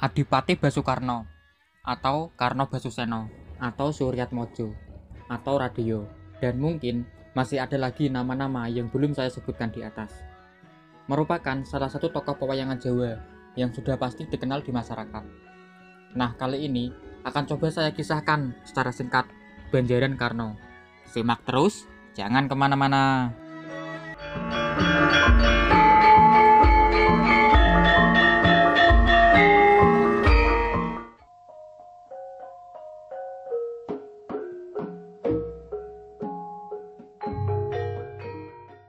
Adipati Basukarno atau Karno Basuseno atau Suryat Mojo atau Radio. Dan mungkin masih ada lagi nama-nama yang belum saya sebutkan di atas. Merupakan salah satu tokoh pewayangan Jawa yang sudah pasti dikenal di masyarakat. Nah kali ini akan coba saya kisahkan secara singkat Banjaran Karno. Simak terus jangan ke mana-mana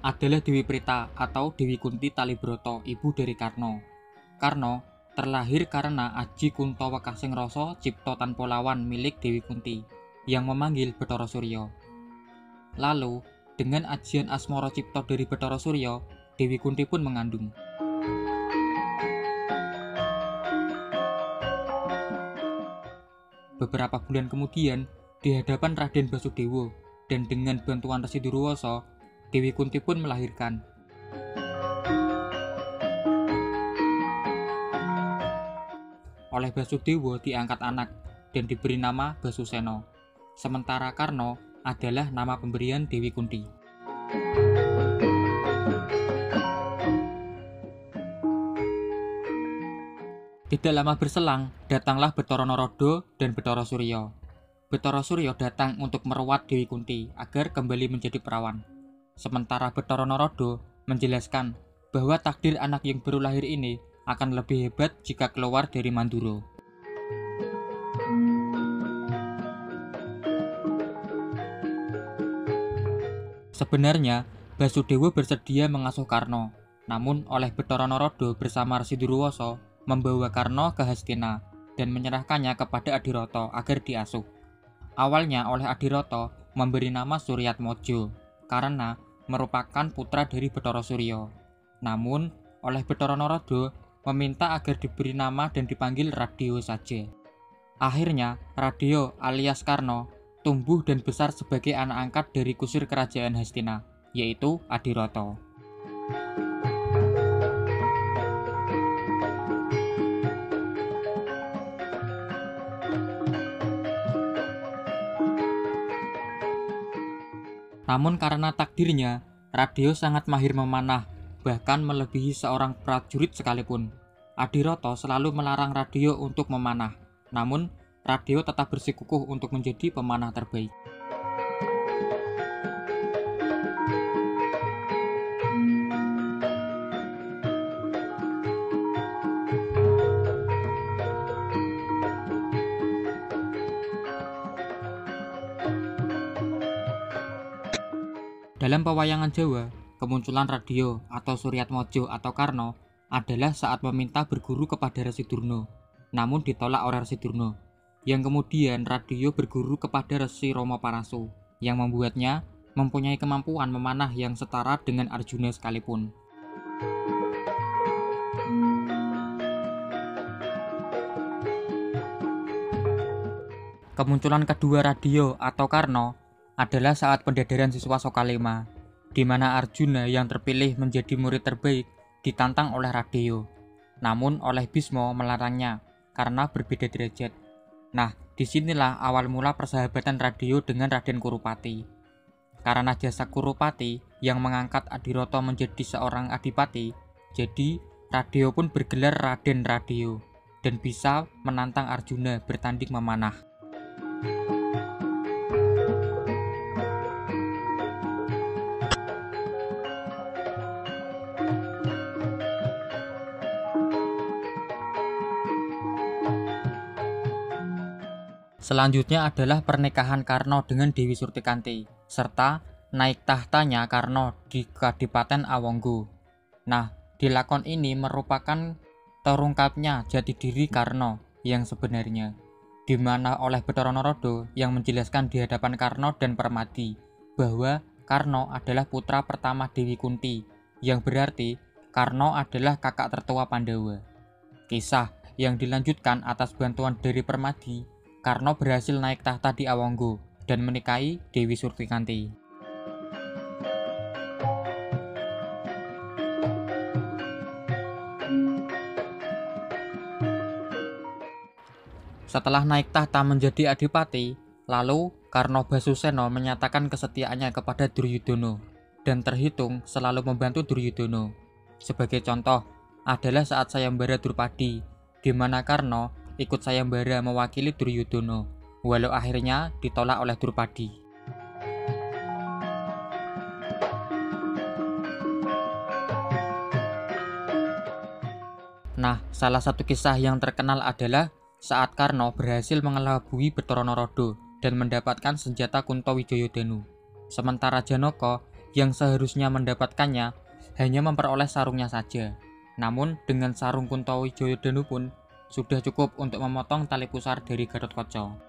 adalah Dewi Prita atau Dewi Kunti Talibroto, ibu dari Karno. Karno terlahir karena Aji Kunto Wekasing Rasa Cipto Tanpa Lawan milik Dewi Kunti yang memanggil Betara Suryo. Lalu, dengan ajian Asmoro Cipto dari Betara Suryo, Dewi Kunti pun mengandung. Beberapa bulan kemudian, di hadapan Raden Basudewo dan dengan bantuan Resi Durwoso, Dewi Kunti pun melahirkan. Oleh Basudewa diangkat anak dan diberi nama Basuseno. Sementara Karno adalah nama pemberian Dewi Kunti. Tidak lama berselang, datanglah Betara Norodo dan Betara Suryo. Betara Suryo datang untuk merawat Dewi Kunti agar kembali menjadi perawan. Sementara Betara Norodo menjelaskan bahwa takdir anak yang baru lahir ini akan lebih hebat jika keluar dari Manduro. Sebenarnya, Basudewa bersedia mengasuh Karno, namun oleh Betara Norodo bersama Resi Durwoso membawa Karno ke Hastina dan menyerahkannya kepada Adiroto agar diasuh. Awalnya oleh Adiroto memberi nama Suryat Mojo karena merupakan putra dari Betara Suryo. Namun, oleh Betara Norodo meminta agar diberi nama dan dipanggil Radio saja. Akhirnya, Radio alias Karno tumbuh dan besar sebagai anak angkat dari kusir kerajaan Hastina, yaitu Adiroto. Namun karena takdirnya, Radio sangat mahir memanah, bahkan melebihi seorang prajurit sekalipun. Adiroto selalu melarang Radio untuk memanah, namun Radio tetap bersikukuh untuk menjadi pemanah terbaik. Dalam pewayangan Jawa, kemunculan radio atau Suryat Mojo atau Karno adalah saat meminta berguru kepada Resi Durno, namun ditolak oleh Resi Durno, yang kemudian radio berguru kepada Resi Romo Parasu, yang membuatnya mempunyai kemampuan memanah yang setara dengan Arjuna sekalipun. Kemunculan kedua radio atau Karno adalah saat pendedaran siswa Sokalema, di mana Arjuna yang terpilih menjadi murid terbaik ditantang oleh Radio. Namun oleh Bismo melarangnya karena berbeda derajat. Nah, di sinilah awal mula persahabatan Radio dengan Raden Kurupati. Karena jasa Kurupati yang mengangkat Adiroto menjadi seorang adipati, jadi Radio pun bergelar Raden Radio dan bisa menantang Arjuna bertanding memanah. Selanjutnya adalah pernikahan Karno dengan Dewi Surtikanti, serta naik tahtanya Karno di Kadipaten Awonggo. Nah, di lakon ini merupakan terungkapnya jati diri Karno yang sebenarnya, di mana oleh Betara Norodo yang menjelaskan di hadapan Karno dan Permadi bahwa Karno adalah putra pertama Dewi Kunti, yang berarti Karno adalah kakak tertua Pandawa. Kisah yang dilanjutkan atas bantuan dari Permadi Karno berhasil naik tahta di Awanggo dan menikahi Dewi Surtikanti. Setelah naik tahta menjadi adipati, lalu Karno Basuseno menyatakan kesetiaannya kepada Duryudono dan terhitung selalu membantu Duryudono. Sebagai contoh, adalah saat sayembara Drupadi, di mana Karno ikut sayembara mewakili Duryudono, walau akhirnya ditolak oleh Drupadi. Nah, salah satu kisah yang terkenal adalah saat Karno berhasil mengelabui Betara Narada dan mendapatkan senjata Kunto Wijoyodanu. Sementara Janoko yang seharusnya mendapatkannya hanya memperoleh sarungnya saja. Namun dengan sarung Kunto Wijoyodanu pun sudah cukup untuk memotong tali pusar dari Gatotkaca.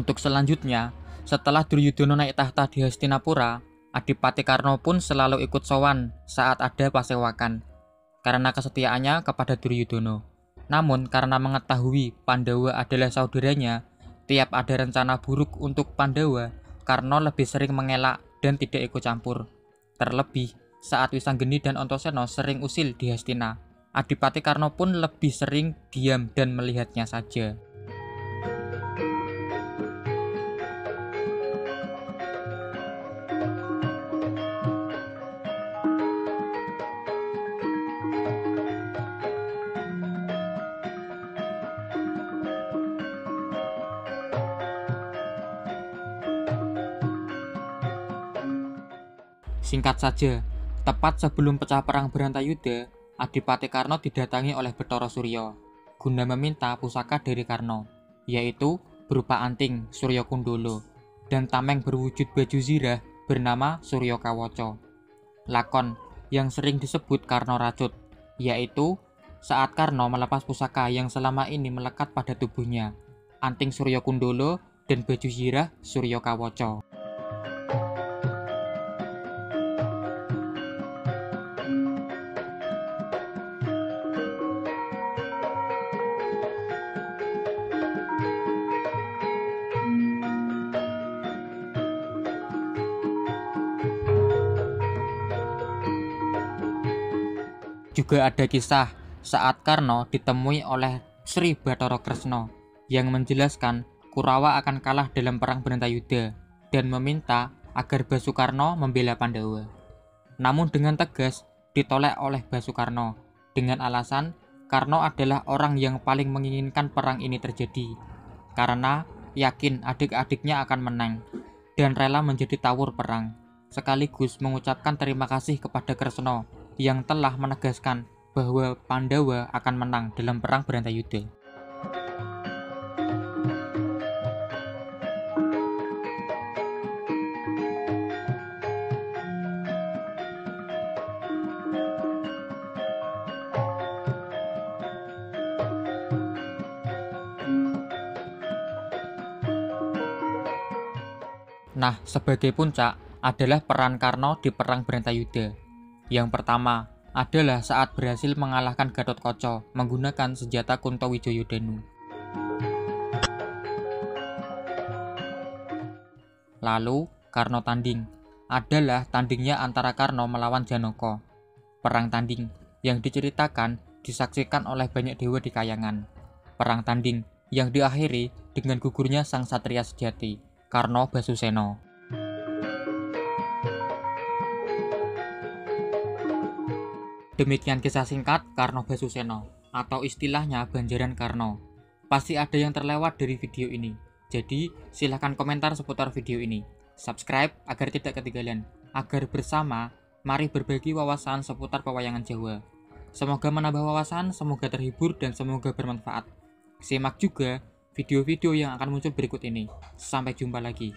Untuk selanjutnya, setelah Duryudono naik tahta di Hastinapura, Adipati Karno pun selalu ikut sowan saat ada pasewakan karena kesetiaannya kepada Duryudono. Namun karena mengetahui Pandawa adalah saudaranya, tiap ada rencana buruk untuk Pandawa, Karno lebih sering mengelak dan tidak ikut campur. Terlebih, saat Wisanggeni dan Ontoseno sering usil di Hastina, Adipati Karno pun lebih sering diam dan melihatnya saja. Singkat saja, tepat sebelum pecah perang Berantayuda, Adipati Karno didatangi oleh Betara Suryo guna meminta pusaka dari Karno, yaitu berupa anting Suryo Kundolo dan tameng berwujud baju zirah bernama Suryo Kawoco. Lakon yang sering disebut Karno Racut, yaitu saat Karno melepas pusaka yang selama ini melekat pada tubuhnya, anting Suryo Kundolo dan baju zirah Suryo Kawoco. Juga ada kisah saat Karno ditemui oleh Sri Bathara Kresna yang menjelaskan Kurawa akan kalah dalam perang Bharatayuda dan meminta agar Basukarno membela Pandawa. Namun dengan tegas ditolak oleh Basukarno dengan alasan Karno adalah orang yang paling menginginkan perang ini terjadi karena yakin adik-adiknya akan menang dan rela menjadi tawur perang sekaligus mengucapkan terima kasih kepada Kresna yang telah menegaskan bahwa Pandawa akan menang dalam perang Bharatayuda. Nah, sebagai puncak adalah peran Karno di perang Bharatayuda yang pertama adalah saat berhasil mengalahkan Gatot Koco menggunakan senjata Kunto Wijoyodanu. Lalu, Karno Tanding adalah tandingnya antara Karno melawan Janoko. Perang tanding yang diceritakan disaksikan oleh banyak dewa di kayangan. Perang tanding yang diakhiri dengan gugurnya sang satria sejati, Karno Basuseno. Demikian kisah singkat Karno Basuseno atau istilahnya Banjaran Karno. Pasti ada yang terlewat dari video ini. Jadi, silahkan komentar seputar video ini. Subscribe agar tidak ketinggalan. Agar bersama, mari berbagi wawasan seputar pewayangan Jawa. Semoga menambah wawasan, semoga terhibur, dan semoga bermanfaat. Simak juga video-video yang akan muncul berikut ini. Sampai jumpa lagi.